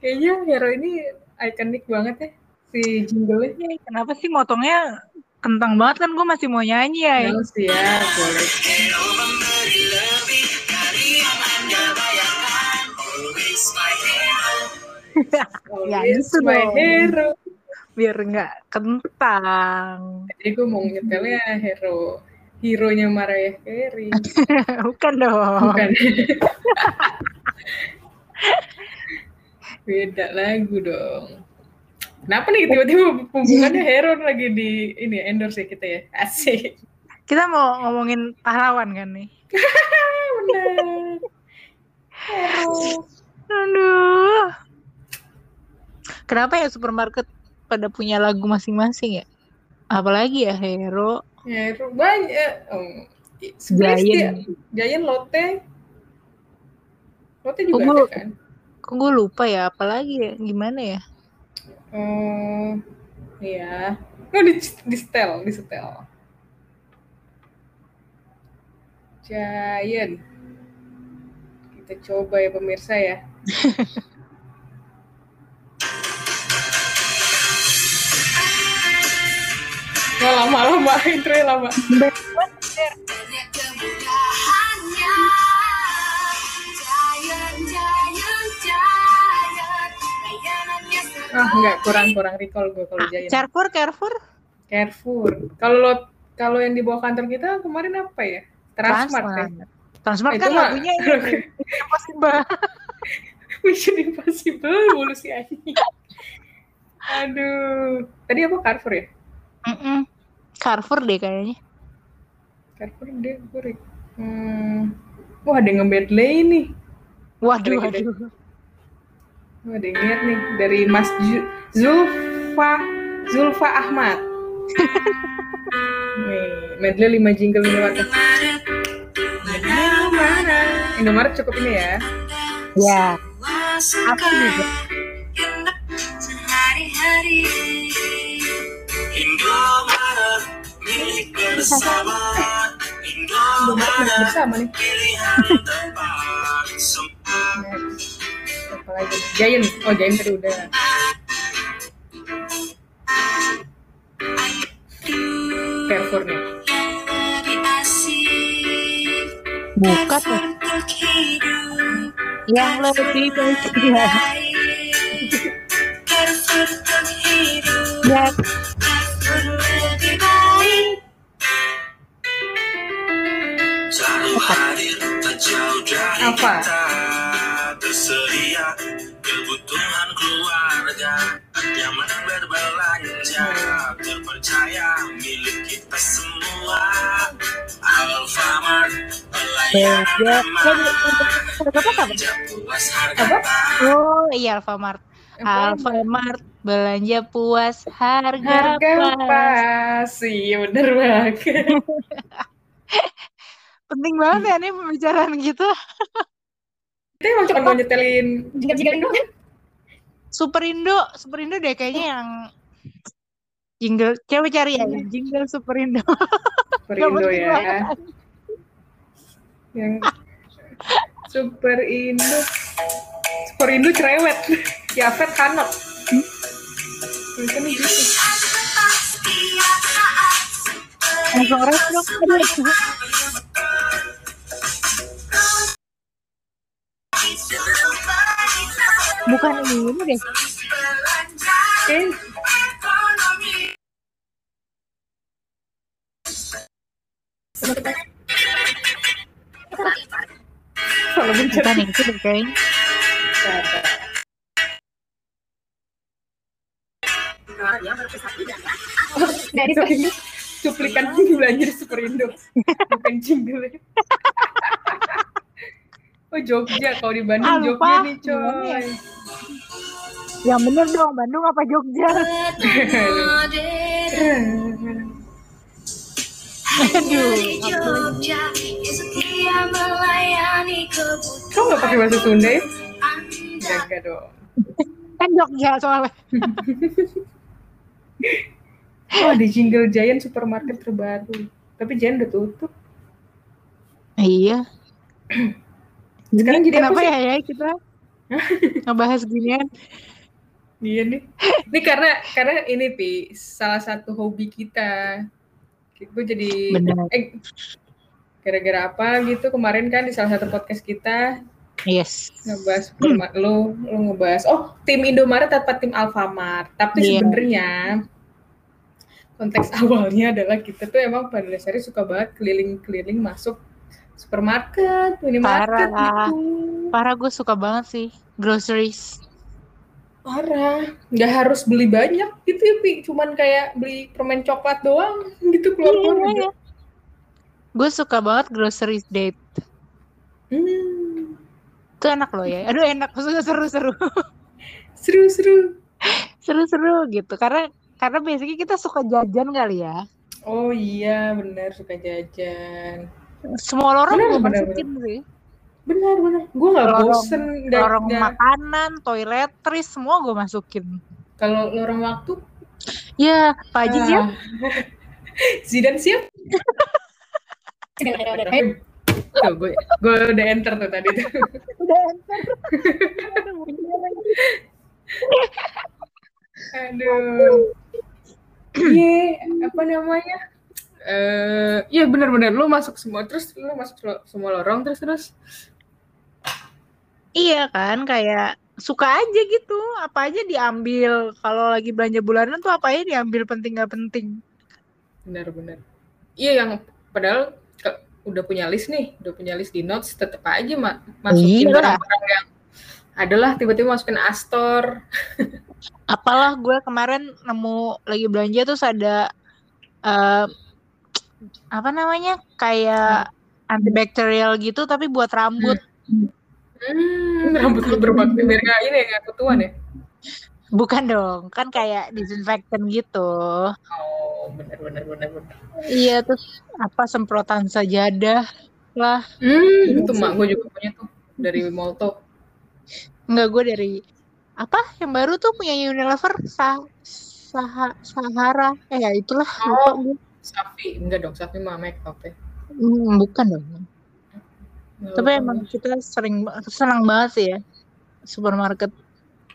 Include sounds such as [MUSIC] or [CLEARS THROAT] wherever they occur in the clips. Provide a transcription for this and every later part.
Kayaknya hero ini ikonik banget ya si jingle-nya. Iya, kenapa sih motongnya kentang banget kan gue masih mau nyanyi ya. Mau sih ya, boleh. [LAUGHS] ya gitu my hero. Biar nggak kentang. Jadi gue mau nyetelnya hero. Hero-nya Mariah Carey. [LAUGHS] Bukan dong. Bukan. [LAUGHS] Beda lagu dong. Kenapa nih tiba-tiba hubungannya [LAUGHS] hero lagi di ini endorse ya kita ya? Asik. Kita mau ngomongin pahlawan kan nih. [LAUGHS] Benar. Hero. Aduh. Kenapa ya supermarket pada punya lagu masing-masing ya? Apalagi ya hero, Hero banyak. Oh. Sebenarnya Giant. Giant Lotte. Lotte juga Oh, ada kan? Kok gue lupa ya, apalagi ya, gimana ya? Oh, iya. Oh, di, di setel, di setel. Giant. Kita coba ya pemirsa ya. [LAUGHS] Nggak lama-lama, intro lama. Ah, enggak, kurang-kurang recall gue kalau Giant. Carrefour, Carrefour, Carrefour. Kalau lo kalau yang di bawah kantor kita kemarin apa ya? Transmart ya. Transmart Itu kan lagunya ini. [LAUGHS] Impossible. [LAUGHS] Mission Impossible mulu si anjing. Aduh. Tadi apa Carrefour ya? Mm-mm. Carrefour deh kayaknya. Carrefour dia gue Hmm. Wah, ada yang nge-medley nih. Waduh, waduh. Wah, ada yang lihat nih dari Mas Zulfa Zulfa Ahmad. [LAUGHS] nih, medley 5 jingle Indomaret. Indomaret cukup ini ya. Ya. Aku juga. Indomaret milik bersama Indomaret Indomaret bersama nih. Pilihan tempat semua Next. Apa lagi? nih? Giant. Oh, Giant tadi udah. Carrefour nih. lebih asik Bukan ya. untuk hidup Yang lebih ya. Jauh dari Apa? Tersedia kebutuhan keluarga Nyaman berbelanja Terpercaya milik kita semua Alfamart Pelayanan Ya? Belanja puas harga Oh iya Alfamart. Alfamart belanja puas harga, Harga pas. pas. Iya, bener banget. [LAUGHS] Penting banget ya nih pembicaraan gitu. Kita emang cuma mau nyetelin jingle-jingle doang kan? Superindo, Superindo deh kayaknya yang jingle. Coba cari ya jingle Superindo. Superindo penting ya. banget. Yang Super Indo. Super Indo cerewet. Yafet Hanot. Tulisannya gitu. Setiap saat Langsung ref dong. Bukan ini, ini deh. Bencet. Bukan itu deh kayaknya. Dari. Cuplikan belanja Superindo. Bukan jingle. Oh Jogja, kalau di Bandung Ah, Jogja nih Gimana ya? coy. Yang bener dong, Bandung apa Jogja? [LAUGHS] Aduh, Jogja Kamu nggak pakai bahasa Sunda ya? Jaga dong. kan Jogja soalnya. [LAUGHS] Oh, di jingle Giant supermarket terbaru. Tapi Giant udah tutup. Iya. [CLEARS THROAT] Sekarang jadi apa Kenapa sih? ya ya kita? ngebahas ginian. Iya nih. Ini karena karena ini pi salah satu hobi kita. Gue jadi Benar. eh gara-gara apa gitu kemarin kan di salah satu podcast kita Yes. ngebahas lu lu ngebahas oh tim Indomaret atau tim Alfamart. Tapi Iya. sebenarnya konteks [LAUGHS] awalnya adalah kita tuh emang pada dasarnya suka banget keliling-keliling masuk supermarket, minimarket Parah. gitu. Parah gue suka banget sih groceries. Parah, nggak harus beli banyak gitu ya, Pi. Cuman kayak beli permen coklat doang gitu keluar-keluar Iya. Gue suka banget groceries date. Hmm, Itu enak loh ya. Aduh enak, maksudnya seru-seru. [LAUGHS] seru-seru. Seru-seru gitu. Karena karena biasanya kita suka jajan kali ya. Oh iya, benar suka jajan. Semua lorong gue masukin sih. Benar, benar. Gue nggak bosen. nggak- Lorong nggak- makanan, toiletries, semua gue masukin. Kalau lorong waktu, Ya, Pak Haji siap? ah. [LAUGHS] Zidan siap? [LAUGHS] Tuh, gue, gue udah enter tuh tadi tuh. Udah enter. [LAUGHS] Aduh. Iya, apa namanya? Eh, iya benar-benar lu masuk semua terus lu masuk semua lorong terus terus. Iya kan, kayak suka aja gitu. Apa aja diambil. Kalau lagi belanja bulanan tuh apa aja diambil penting gak penting. Benar-benar. Iya yang padahal ke- udah punya list nih, udah punya list di notes tetap aja ma- masukin Iya. barang-barang yang adalah tiba-tiba masukin Astor. [LAUGHS] Apalah gue kemarin nemu lagi belanja terus ada eh, apa namanya kayak antibakterial gitu tapi buat rambut. Hmm, rambut lu berbakti biar nggak ini nggak ketuan ya. Bukan dong, kan kayak disinfektan gitu. Oh, benar benar benar benar. Iya terus apa semprotan sajadah lah. Hmm, itu mak gue juga punya tuh dari Molto. Enggak gue dari apa yang baru tuh punya Unilever Sa Saha Sahara eh ya itulah lupa gue. Safi, enggak dong, Safi mah make up ya. Hmm, bukan dong. Nggak Tapi emang kita sering senang banget sih ya supermarket.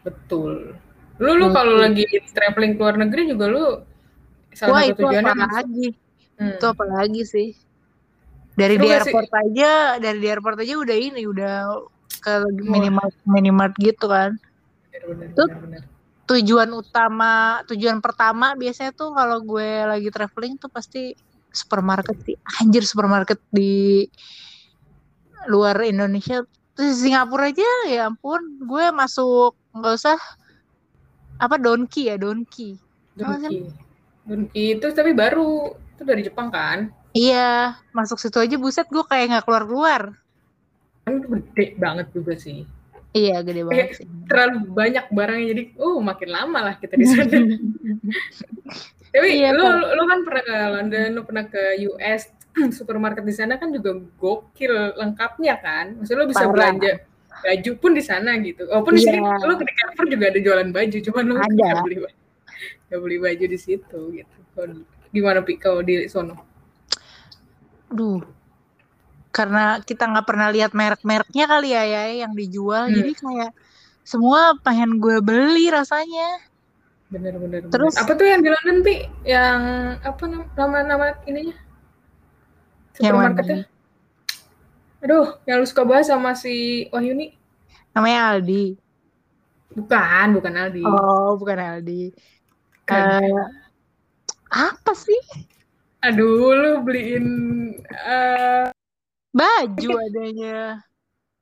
betul. Lu lu kalau lagi traveling ke luar negeri juga lu salah Wah satu itu tujuannya apa lagi? Hmm. Itu apa lagi sih? Dari Lu di nggak sih- airport aja, dari di airport aja udah ini udah ke minimart minimart gitu kan. Benar, benar, Tuh. benar, benar. Tujuan utama, tujuan pertama biasanya tuh kalau gue lagi traveling tuh pasti supermarket sih. Anjir supermarket di luar Indonesia. Terus di Singapura aja ya ampun, gue masuk nggak usah apa Donki ya Donki. Dunki. Dunki itu tapi baru itu dari Jepang kan? Iya, masuk situ aja buset gue kayak nggak keluar-keluar. Kan itu gede banget juga sih. Iya, gede banget sih. Terlalu banyak barangnya jadi oh makin lama lah kita di sana. [LAUGHS] Tapi Iya, lu, lu lu kan pernah ke London, lu pernah ke US, [CLEARS THROAT] supermarket di sana kan juga gokil lengkapnya kan. Maksudnya lu bisa Parah. belanja baju pun di sana gitu. Walaupun di sini Iya. lu ke Carrefour juga ada jualan baju, cuman lu [LAUGHS] Ada. beli nggak beli baju di situ gitu. Gimana pi kalau di sono? Duh. Karena kita nggak pernah lihat merek-mereknya kali ya, ya yang dijual, Hmm. jadi kayak semua pengen gue beli rasanya. Bener-bener. Terus- apa tuh yang di London pi? Yang apa nam- nama-nama ininya? Supermarketnya? Aduh, yang lu suka bahas sama si Wahyuni? Namanya Aldi. Bukan, bukan Aldi. Oh, bukan Aldi. Bukan. Eh, apa sih? Aduh, lu beliin eh Baju adanya.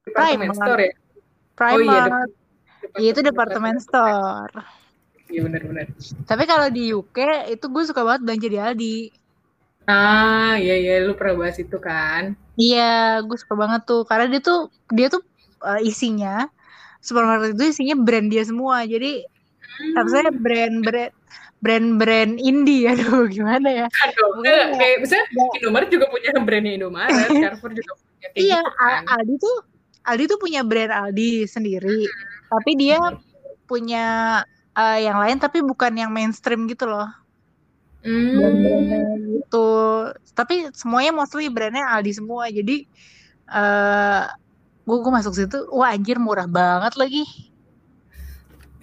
department Primark. store ya? Primark. Oh iya, Iya, itu departemen store. Iya benar-benar. Tapi kalau di UK itu gue suka banget belanja di Aldi. Ah, iya iya lu pernah bahas itu kan? Iya, gue suka banget tuh karena dia tuh dia tuh eh, isinya supermarket itu isinya brand dia semua. Jadi harusnya brand-brand brand-brand indie [LAUGHS] aduh gimana ya? Aduh, Mungkin enggak, ya. kayak misalnya Nggak. Indomaret juga punya brandnya Indomaret, [LAUGHS] Carrefour juga punya kayak Iya, gitu kan. Aldi tuh Aldi tuh punya brand Aldi sendiri. Tapi dia punya eh, yang lain tapi bukan yang mainstream gitu loh. Hmm. gitu. Tapi semuanya mostly brandnya Aldi semua. Jadi eh gue gue masuk situ wah anjir murah banget lagi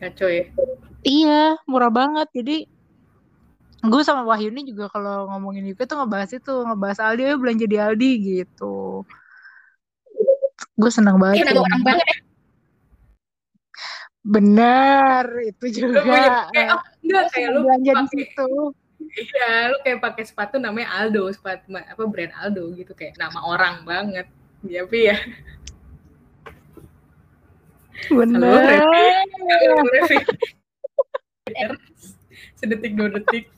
Kacau ya. Iya murah banget jadi gue sama Wahyu ini juga kalau ngomongin UK tuh ngebahas itu ngebahas Aldi "Ayo belanja di Aldi gitu gue senang banget nambah orang banget ya. bener itu Lu juga punya kayak oh, enggak kayak lu belanja di pakai situ iya lu kayak pakai sepatu namanya Aldo, sepatu apa brand Aldo gitu kayak nama orang banget. Ya, tapi ya. Halo, bener Revi. Halo, Revi. Sedetik dua detik. [LAUGHS]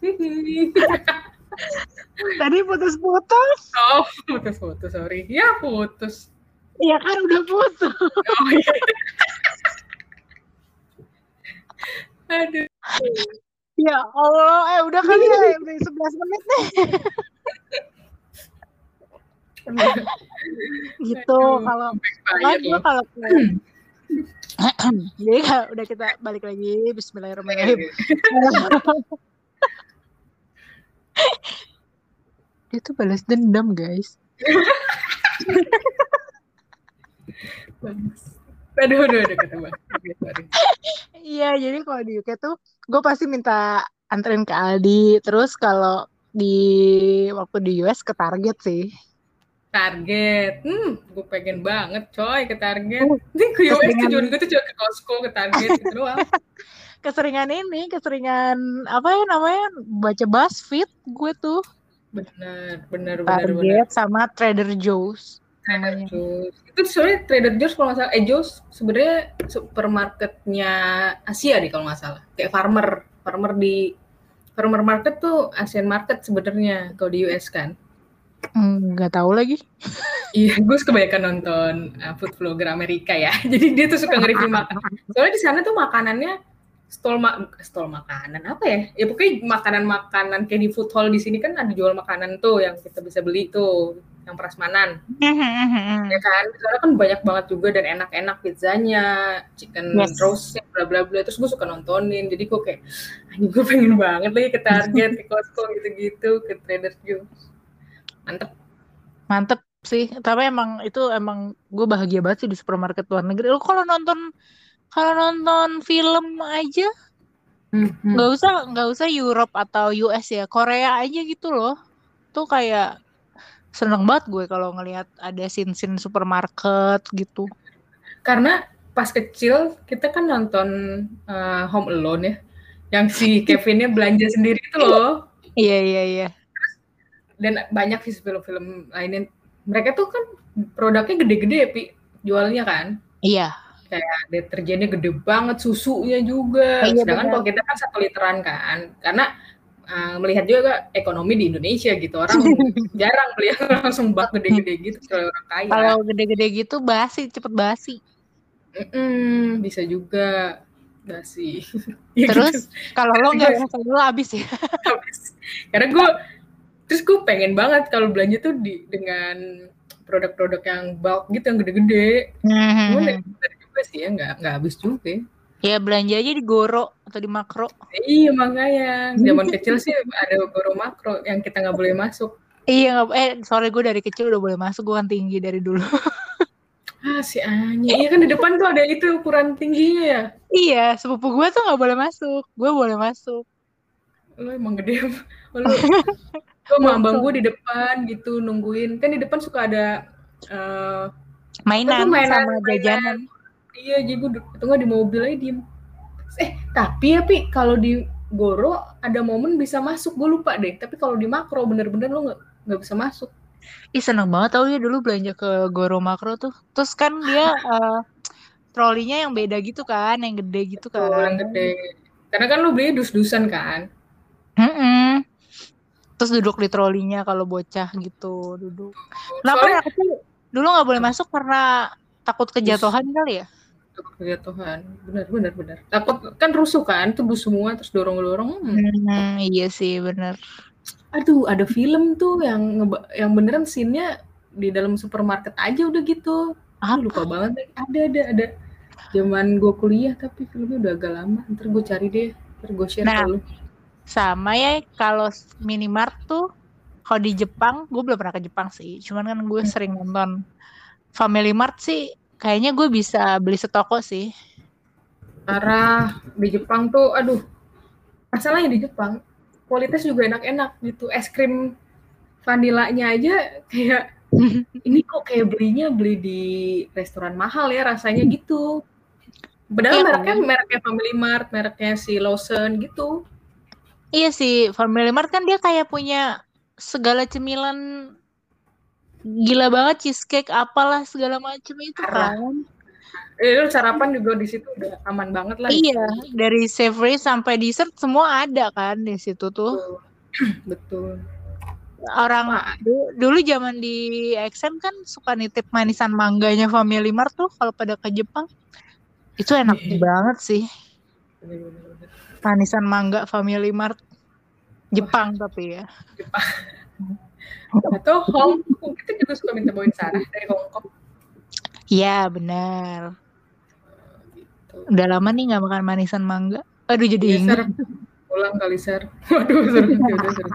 tadi putus-putus Oh, putus putus sorry. Ya putus. Iya kan udah putus Oh iya. Aduh. ya Allah eh udah kali ya udah 11 menit nih gitu kalau loh. kalau [CLEARS THROAT] [CLEARS THROAT] jadi kalau udah kita balik lagi Bismillahirrahmanirrahim. [LAUGHS] Dia tuh balas dendam guys. [LAUGHS] Aduh, aduh, aduh, kata iya jadi kalau di UK tuh gue pasti minta anterin ke Aldi. Terus kalau di waktu di US ke Target sih Target, hmm, gue pengen banget coy ke Target. Uh, Ini keseringan. tujuan gue tuh cuma ke Costco, ke Target gitu [LAUGHS] doang. keseringan ini keseringan apa ya namanya baca BuzzFeed gue tuh Bener, bener, bener, bener. Target sama Trader Joe's namanya Joe's. Itu sebenarnya Trader Joe's kalau nggak salah, eh Joe's sebenarnya supermarketnya Asia deh kalau nggak salah. Kayak farmer, farmer di farmer market tuh Asian market sebenarnya kalau di US kan. Nggak tahu lagi Iya, gue kebanyakan nonton uh, food vlogger Amerika ya. [LAUGHS] Jadi dia tuh suka nge-review makan. Soalnya di sana tuh makanannya stol ma stol makanan apa ya? Ya pokoknya makanan-makanan kayak di food hall di sini kan ada jual makanan tuh yang kita bisa beli tuh, yang prasmanan. Ya kan? Soalnya kan banyak banget juga dan enak-enak pizzanya, chicken Yes. roast, bla bla bla. Terus gue suka nontonin. Jadi gue kayak, anjing gue pengen banget lagi ke Target, ke Costco gitu-gitu, ke Trader Joe's. Mantep. mantep sih tapi emang itu emang gue bahagia banget sih di supermarket luar negeri lo kalau nonton kalau nonton film aja Hmm. nggak usah nggak usah Europe atau US ya Korea aja gitu loh tuh kayak seneng banget gue kalau ngelihat ada scene-scene supermarket gitu Karena pas kecil kita kan nonton uh, Home Alone ya, yang si [LAUGHS] Kevinnya belanja sendiri itu loh. iya iya iya Dan banyak sih film-film lainnya. Mereka tuh kan produknya gede-gede, pi jualnya kan. iya Kayak deterjennya gede banget, susunya juga. Iya, Sedangkan kalau kita kan satu literan kan, karena uh, melihat juga ekonomi di Indonesia gitu orang [LAUGHS] jarang beli yang langsung bak gede-gede gitu kalau orang kaya. kalau gede-gede gitu basi cepet basi Mm-mm, bisa juga basi. [LAUGHS] Ya terus kalau lo nggak lo abis ya [LAUGHS] habis. Karena gue terus gue pengen banget kalau belanja tuh di dengan produk-produk yang bulk gitu yang gede-gede. Bener juga sih ya nggak nggak habis juga. ya. ya belanja aja di Goro atau di Makro Iya makanya zaman kecil sih ada goro makro yang kita nggak boleh masuk. Iya, nggak- eh sorry gue dari kecil udah boleh masuk, gue kan tinggi dari dulu. [LAUGHS] Ah si Anya, iya kan di depan tuh ada itu ukuran tingginya ya. iya, sepupu gue tuh nggak boleh masuk, gue boleh masuk. Lo emang gede. Lo [LAUGHS] sama abang gue di depan gitu nungguin. Kan di depan suka ada eh, Mainan, mainan- sama mainan. jajanan. Iya, jadi gue itu nggak di mobil aja diem. Eh, tapi ya Pi, kalau di Goro ada momen bisa masuk, gue lupa deh. Tapi kalau di makro bener-bener lo nggak nggak bisa masuk. Ih seneng banget tau ya dulu belanja ke Goro Makro tuh. Terus kan dia [LAUGHS] eh, trolinya yang beda gitu kan, yang gede gitu yang kan. gede. Karena kan lo beli dus-dusan kan. Mm-mm. Terus duduk di trolinya kalau bocah gitu duduk. Kenapa Soalnya anak kecil dulu nggak boleh masuk karena takut kejatuhan kali ya? takut kejatuhan. Bener, bener, bener. Takut kan rusuh kan, tuh bus semua terus dorong-dorong. Hmm. Hmm, iya sih bener. Aduh, ada film tuh yang yang beneran scene-nya di dalam supermarket aja udah gitu. Aduh, lupa banget. Ada, ada, ada. Zaman gue kuliah tapi filmnya udah agak lama. Ntar gue cari deh. Ntar gue share Nah. ke lu. Sama ya kalau minimart tuh kalau di Jepang gue belum pernah ke Jepang sih. Cuman kan gue sering nonton Family Mart sih kayaknya gue bisa beli setoko sih. Parah di Jepang tuh, aduh, masalahnya di Jepang kualitas juga enak-enak gitu. Es krim vanilanya aja kayak [LAUGHS] ini kok kayak belinya beli di restoran mahal ya rasanya gitu. Padahal Iya, mereknya mereknya Family Mart, mereknya si Lawson gitu. Iya sih, Family Mart kan dia kayak punya segala cemilan gila banget cheesecake apalah segala macam itu kan. Eh, lu sarapan juga di situ udah aman banget lah. Iya, dari savory sampai dessert semua ada kan di situ tuh. Betul. [CLEARS THROAT] Betul. Orang du- dulu zaman di XM kan suka nitip manisan mangganya Family Mart tuh kalau pada ke Jepang. Itu enak Iya. banget sih. Bener-bener. Manisan mangga Family Mart. Jepang tapi ya. Atau Hong Kong kita juga suka minta bawain Sarah dari Hong Kong. Iya, benar. Gitu. Udah lama nih nggak makan manisan mangga. Aduh jadi inget. Sar. Pulang kali Sar. [LAUGHS] Waduh. Ya seru.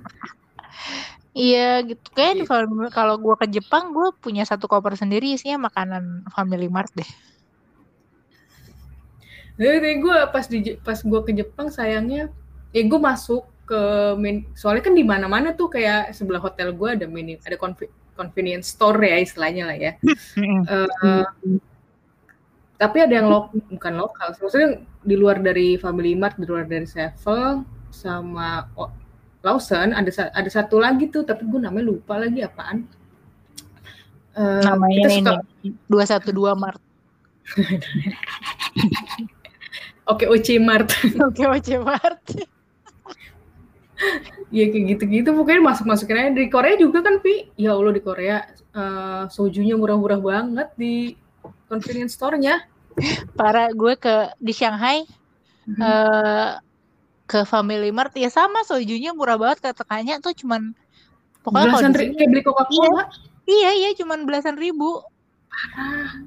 Iya gitu. Gitu. kalau kalau gue ke Jepang, gue punya satu koper sendiri isinya makanan Family Mart deh. Jadi gue pas di pas gue ke Jepang sayangnya, ya gue masuk ke main, soalnya kan di mana-mana tuh kayak sebelah hotel gue ada mini ada conve- convenience store ya istilahnya lah ya. Eh, tapi ada yang lo, bukan lokal, maksudnya di luar dari Family Mart, di luar dari Sevel sama O- Lawson ada ada satu lagi tuh, tapi gue namanya lupa lagi apaan. Eh, Namanya kita ini dua satu dua Mart. [LAUGHS] Oke Oci Mart. [LAUGHS] Oke OC Mart. Iya kayak gitu-gitu pokoknya masuk-masukin aja di Korea juga kan Pi. Ya Allah di Korea eh, sojunya murah-murah banget di convenience store-nya. Para gue ke di Shanghai eh ke Family Mart ya sama sojunya murah banget katanya tuh cuman pokoknya Belasan di ri- sini- kayak beli Coca-Cola. iya iya cuman belasan ribu. Ah.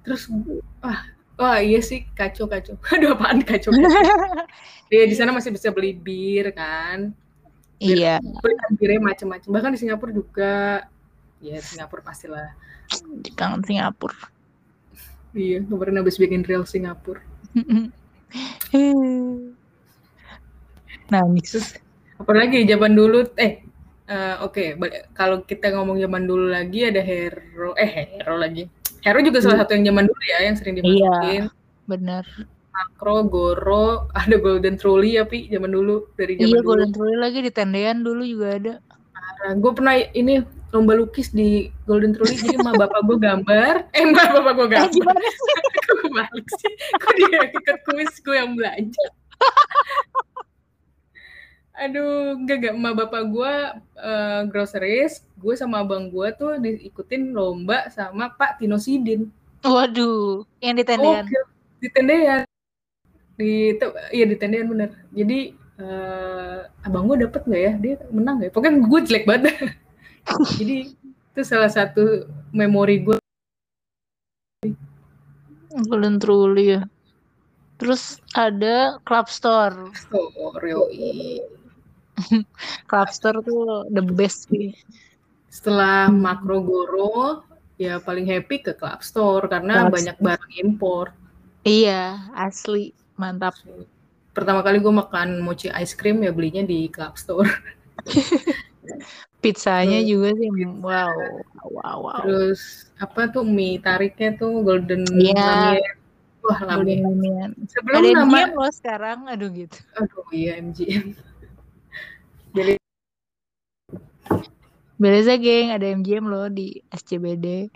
Terus wah wah iya sih kacau kacau. [LAUGHS] Aduh apaan kacau. kacau. [LAUGHS] Iya di sana masih bisa beli bir kan. Iya. Beli birnya macam-macam. Bahkan di Singapura juga. Ya Singapura pastilah. Di kangen Singapura. Iya kemarin habis bikin real Singapura. [LAUGHS] Nangis. Terus apalagi zaman dulu eh eh, oke bal- kalau kita ngomong zaman dulu lagi ada hero eh hero lagi hero juga salah satu yang zaman dulu ya yang sering dimasukin Bener. makro goro [LAUGHS] ada golden trolley ya pi zaman dulu dari zaman Iya dulu. Golden Trolley lagi di tendean dulu juga ada. gue pernah ini lomba lukis di golden trolley jadi sama bapak gue gambar. [LAUGHS] Eh mbak bapak gue Eh, gambar. gimana sih? [LAUGHS] kok kebalik sih. Kok dia ikut kuis gue yang belanja aduh enggak enggak emak bapak gue eh, groceries. Gue sama abang gue tuh diikutin lomba sama Pak Tino Sidin. Waduh, yang di tendean. Oke, di tendean. Di iya di tendean bener. Jadi eh, abang gue dapet nggak ya? Dia menang nggak ya? Pokoknya gue jelek banget. [LAUGHS] Jadi itu salah satu memori gue Golden Trolley ya. Terus ada Club Store. store yoi. [LAUGHS] Club Store tuh the best sih. setelah makro goro ya paling happy ke club store karena Club banyak barang impor Iya, asli. Mantap. pertama kali gue makan mochi ice cream ya belinya di club store [LAUGHS] Pizzanya Terus juga sih wow. Wow, wow. terus apa tuh mie tariknya tuh golden ramen wah Ramen. sebelum Ada nama MGM loh sekarang, aduh gitu. aduh iya MGM Beleza geng, ada MGM loh di SCBD.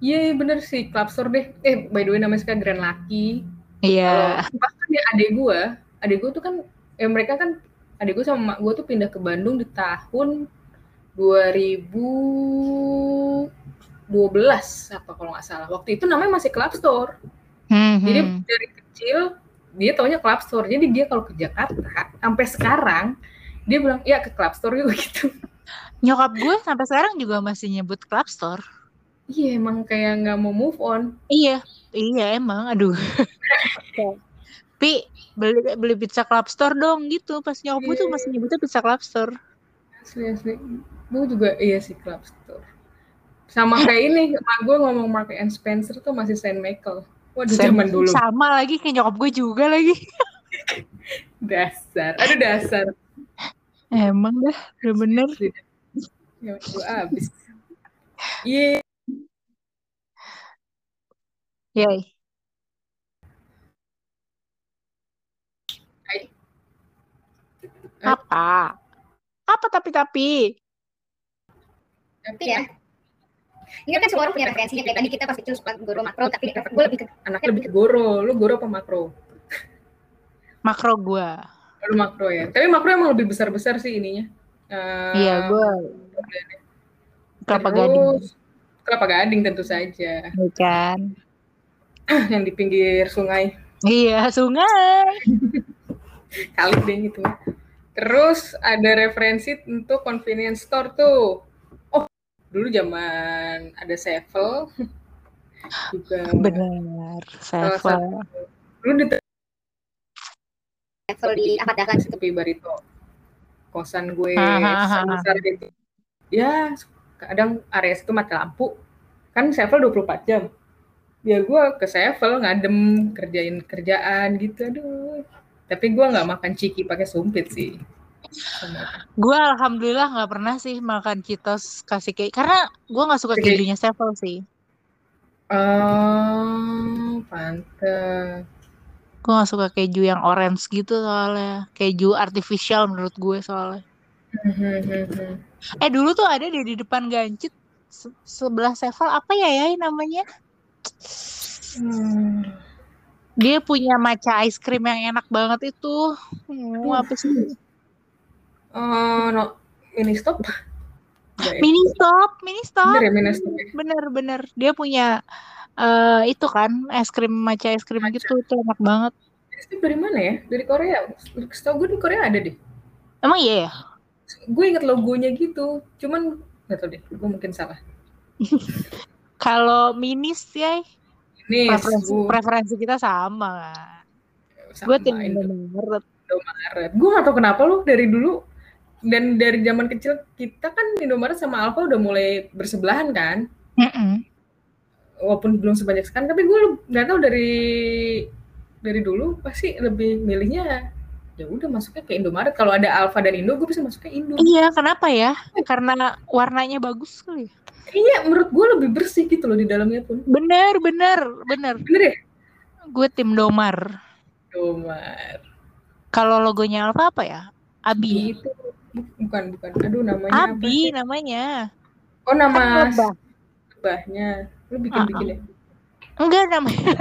iya iya, bener sih club store deh eh by the way namanya sekarang Grand Lucky Iya. Kalau bahkan ya adik gue, adik gue tuh kan, ya mereka kan, adik gue sama mak gue tuh pindah ke Bandung di tahun 2012 apa kalau nggak salah. Waktu itu namanya masih Club Store. Hmm, Jadi hmm. dari kecil dia taunya Club Store. Jadi dia kalau ke Jakarta sampai sekarang dia bilang ya ke Club Store yuk [LAUGHS] gitu. Nyokap gue sampai sekarang juga masih nyebut Club Store. Iya emang kayak nggak mau move on. Iya, iya emang. Aduh. [LAUGHS] Pi, beli beli pizza Club Store dong gitu. Pas nyokap gue tuh Iya. masih nyebutnya pizza Club Store. Asli asli. Gue juga iya sih Club Store. Sama kayak ini, emak gue ngomong Mark and Spencer tuh masih Saint Michael. Di Sam- zaman dulu. Sama lagi kayak nyokap gue juga lagi. [LAUGHS] Dasar. Aduh dasar. Emang dah, udah bener. Ya, gue abis. Iya. Yay. Hai. Apa? Apa tapi-tapi? Tapi ya. Ingat kan semua orang punya referensinya kayak tadi kita pas itu suka guru makro tapi gue lebih ke Anaknya lebih ke goro. Lu goro apa makro? Makro gue. Lu makro ya. Tapi makro emang lebih besar-besar sih ininya. Eh, Iya, gue kelapa terus, gading. Kelapa gading tentu saja. Iya kan? [CLEARS THROAT] Yang di pinggir sungai. Iya, sungai. [LAUGHS] Kali deh gitu. Terus ada referensi untuk convenience store tuh. Oh, dulu zaman ada Sevel. [LAUGHS] Juga. Salah Sevel. Dulu di level di Ahmad Dahlan tepi Barito. Kosan gue sebesar gitu. Ya, kadang area itu mati lampu. Kan Sevel 24 jam. Ya gue ke Sevel ngadem kerjain kerjaan gitu. Aduh. Tapi gue nggak makan ciki pakai sumpit sih. Gue alhamdulillah nggak pernah sih makan Cheetos kasih keju karena gue nggak suka kejunya Sevel sih. Oh, pantes. Gue gak suka keju yang orange gitu soalnya. Keju artificial menurut gue soalnya. Eh dulu tuh ada deh di depan Gancit se- sebelah Sevel apa ya ya namanya? Hmm. Dia punya matcha ice cream yang enak banget itu. Hmm, apa sih? Oh, no. Mini stop? Mini stop, mini stop. Bener ya mini stop ya? Bener bener. Dia punya eh itu kan es krim matcha es krim Matcha. gitu itu enak banget. Mini stop dari mana ya? Dari Korea? Setahu gue di Korea ada deh. Emang iya ya? Gue inget logonya gitu. Cuman nggak tahu deh. Gue mungkin salah. [LAUGHS] Kalau minis ya Ini preferensi, gue preferensi kita sama sama Gue tim Indo- Indomaret. Indomaret. Gue gak tau kenapa lu dari dulu dan dari zaman kecil kita kan Indomaret sama Alfa udah mulai bersebelahan kan. Mm-mm. Walaupun belum sebanyak sekarang, tapi gue nggak tahu dari dari dulu pasti lebih milihnya ya udah masuknya ke Indomaret. Kalau ada Alfa dan Indo, gue bisa masuknya Indo. Iya, kenapa ya? Karena warnanya bagus kali. ya? Iya, menurut gue lebih bersih gitu loh di dalamnya pun. Bener, bener, bener. Bener ya? Gue tim Domar. Indomaret. Kalau logonya Alfa apa ya? Abi. Itu bu- bukan bukan. Aduh namanya apa Abi sih? namanya. Oh nama Kan lebah. lebahnya. Lu bikin bikin ya? Enggak namanya.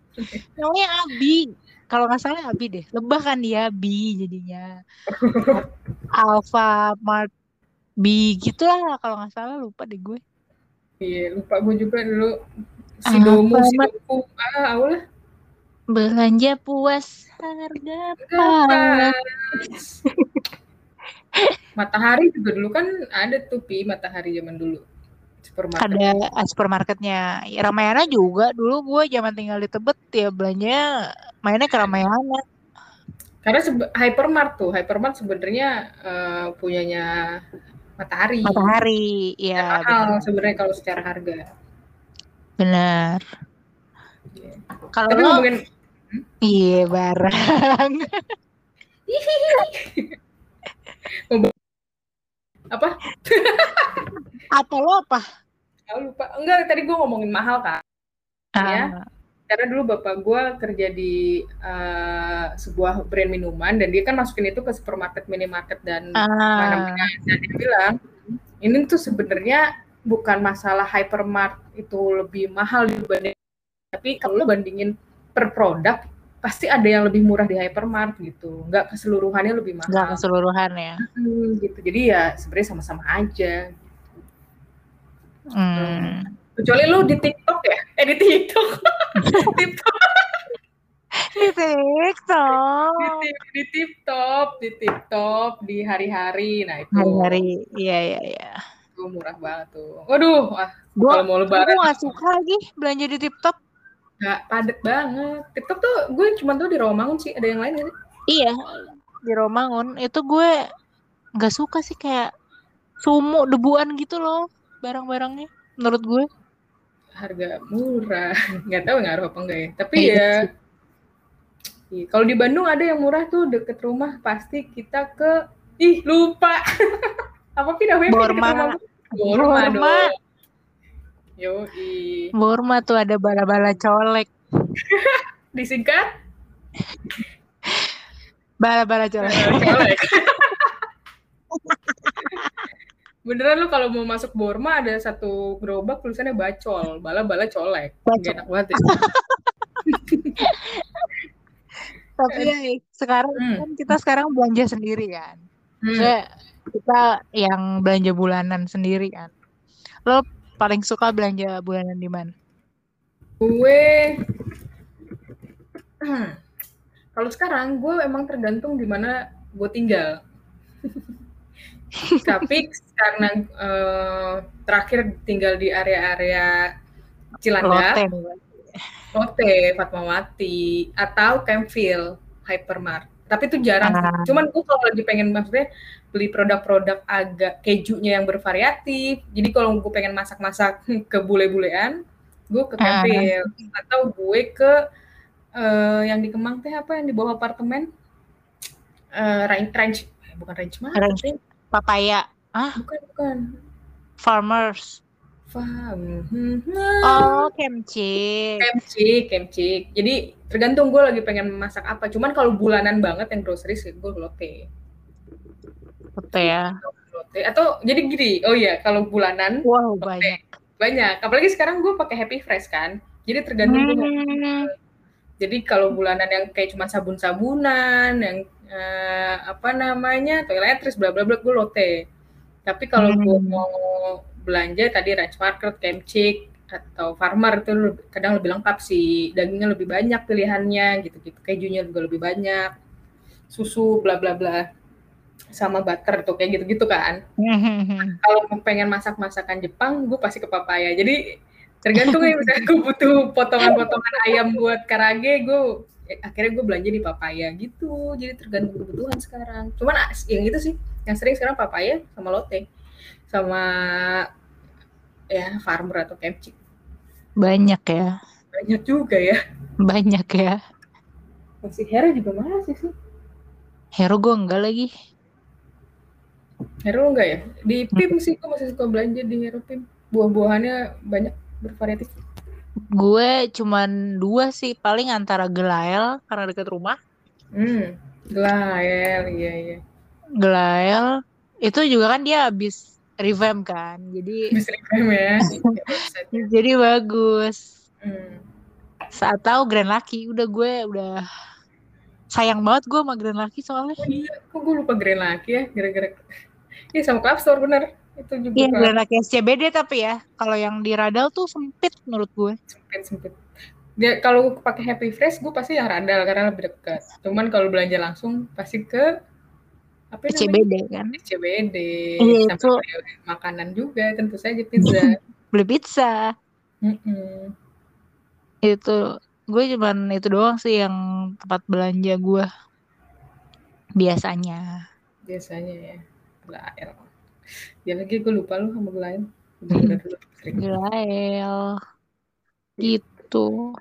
[LAUGHS] namanya Abi. Kalau nggak salah Abi deh. Lebah kan dia Bi jadinya. Alpha Mart B gitu lah kalau nggak salah lupa deh gue. Iya, lupa gue juga dulu. Si Domu, si? Domu. Ah, aulah. Belanja puas harga pas. Matahari juga dulu kan ada tuh Pi, Matahari zaman dulu. Supermarket. Ada ah, supermarketnya. Ya, Ramayana juga dulu gue zaman tinggal di Tebet ya belanja mainnya ke Ramayana. Karena Hypermart tuh, Hypermart sebenarnya eh, punyanya Matahari. Matahari, ya Mahal sebenarnya kalau secara harga. benar. Iya. Kalau Tapi lo, ngomongin iya barang. [LAUGHS] [LAUGHS] apa? Apa lo apa? Aku lupa. Enggak, tadi gue ngomongin mahal kan. Ya. Ah, Karena dulu bapak gue kerja di eh, sebuah brand minuman dan dia kan masukin itu ke supermarket, minimarket dan ah, mana-mana. Dan dia bilang ini tuh sebenarnya bukan masalah hypermart itu lebih mahal dibanding tapi kalau lo bandingin per produk pasti ada yang lebih murah di hypermart gitu. Nggak keseluruhannya lebih mahal. nggak keseluruhan ya. Hmm, gitu. Jadi ya sebenarnya sama-sama aja. Hmm. Kecuali lu di TikTok ya? Eh di TikTok. [LAUGHS] TikTok. Di TikTok. di, di tip top, di tip top, di hari-hari. Nah itu Hari-hari, iya iya iya. itu murah banget tuh. Waduh, wah, Gue kalau mau lebaran gue nggak suka lagi belanja di TikTok. Nggak padet banget. TikTok tuh gue cuma tuh di Rawamangun sih. Ada yang lain sih? Iya di Romangun itu gue nggak suka sih kayak sumuk debuan gitu loh barang-barangnya. menurut gue. harga murah [LAUGHS] nggak tahu ngaruh apa enggak ya tapi Iya ya iya. kalau di Bandung ada yang murah tuh deket rumah pasti kita ke ih lupa [LAUGHS] apa sih namanya Borma. gua? Borma Borma. Dong yo Borma tuh ada bala-bala colek. [LAUGHS] disingkat Bala-bala colek. colek [LAUGHS] beneran lu kalau mau masuk Borma ada satu gerobak tulisannya bacol bala-bala colek Bacol. Gak enak banget ya. [LAUGHS] Tapi ya sekarang Hmm. kan kita sekarang belanja sendiri kan. Hmm. Maksudnya kita yang belanja bulanan sendiri kan. Lo paling suka belanja bulanan di mana? Gue [CLEARS THROAT] kalau sekarang gue emang tergantung di mana gue tinggal. [LAUGHS] Tapi karena eh, terakhir tinggal di area-area Cilandak, Lotte. Lotte, Fatmawati, atau Campville, Hypermart. Tapi itu jarang. sih. Ah. Cuman gue kalau lagi pengen maksudnya beli produk-produk agak kejunya yang bervariatif. Jadi kalau gue pengen masak-masak ke bule-bulean, gue ke Ah. Campville. Atau gue ke eh, yang di Kemang teh apa yang di bawah apartemen? Eh, range, range, eh, bukan range market, Range. Papaya. Ah, bukan bukan. farmers. Paham. Hmm, Oh, kimchi. Kemcik, kemcik. Jadi tergantung gue lagi pengen masak apa. Cuman kalau bulanan banget yang grocery sih gue lotte. Lotte ya. Lotte. Atau jadi gini, oh iya kalau bulanan Wow, Lotte. banyak. banyak. Apalagi sekarang gue pakai Happy Fresh kan. Jadi tergantung gue Hmm. Jadi kalau bulanan yang kayak cuma sabun-sabunan, yang eh, apa namanya toiletries, bla bla bla, gue lotte. Tapi kalau gue Hmm. mau belanja tadi ranch market, kemcik atau farmer itu kadang lebih lengkap sih, dagingnya lebih banyak pilihannya gitu-gitu, kejunya juga lebih banyak, susu bla bla bla, sama butter tuh kayak gitu-gitu kan. [LAUGHS] Kalau mau pengen masak masakan Jepang, gue pasti ke papaya. Jadi tergantung ya misalnya gue butuh potongan-potongan ayam buat karage, gue eh, akhirnya gue belanja di papaya gitu. Jadi tergantung kebutuhan sekarang. Cuman ah, yang itu sih, yang sering sekarang papaya sama lotte, sama ya farmer atau kemcik. Banyak ya. Banyak juga ya. Banyak ya. Masih Hero juga masih sih. Hero gue enggak lagi. Hero enggak ya? Di PIM sih gue masih suka belanja di Hero PIM. Buah-buahannya banyak bervariatif. Gue cuman dua sih. Paling antara Gelael karena dekat rumah. Hmm, Glael, iya iya. Gelael itu juga kan dia habis revamp kan. Jadi reclaim ya. [LAUGHS] Website-nya. jadi bagus. Hmm. Saat tahu Grand Lucky udah gue udah sayang banget gue sama Grand Lucky soalnya. Oh iya, kok gue lupa Grand Lucky ya, gara-gara [LAUGHS] Iya sama Club Store bener. Itu juga Iya Grand Lucky SCBD tapi ya kalau yang di Radal tuh sempit menurut gue. sempit sempit. Dia kalau pakai Happy Fresh gue pasti yang radal karena lebih dekat. Cuman kalau belanja langsung pasti ke apa namanya? SCBD kan. CBD Iya, sampai itu. makanan juga tentu saja pizza. [LAUGHS] Beli pizza. Mm-mm. Itu gue cuman itu doang sih yang tempat belanja gue biasanya. Biasanya ya. Glael. Ya lagi gue lupa lu sama Glael. Sering Gelael gitu.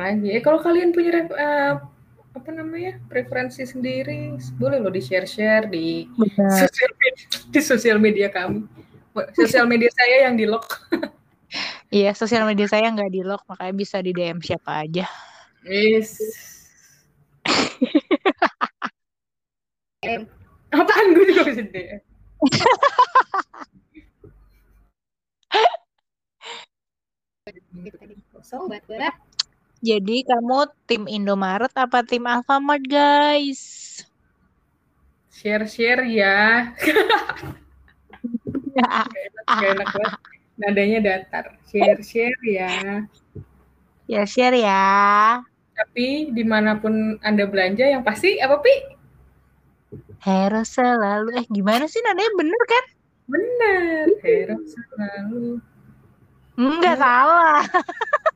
lagi. Eh kalau kalian punya eh, apa namanya preferensi sendiri, boleh lo di share share [LAUGHS] di sosial media, di sosial media kami. Sosial media saya yang di lock. [LAUGHS] Iya sosial media saya nggak di lock makanya bisa di DM siapa aja. Yes. [LAUGHS] Apaan gue juga bisa DM. Gitu tadi. Jadi kamu tim Indomaret apa tim Alfamart guys? Share share ya. [LAUGHS] Gak enak banget. Nadanya datar. Share share ya. ya share ya. Tapi di mana pun anda belanja yang pasti apa pi? Hero selalu eh gimana sih nadanya bener kan? Bener. Hero selalu. Enggak salah. [LAUGHS]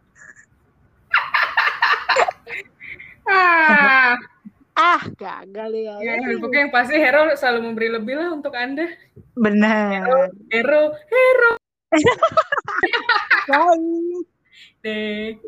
Ah, Ah gagal ya. ya, pokoknya yang pasti Hero selalu memberi lebih lah untuk anda. Benar. Hero, Hero. Bye. [LAUGHS] Deh.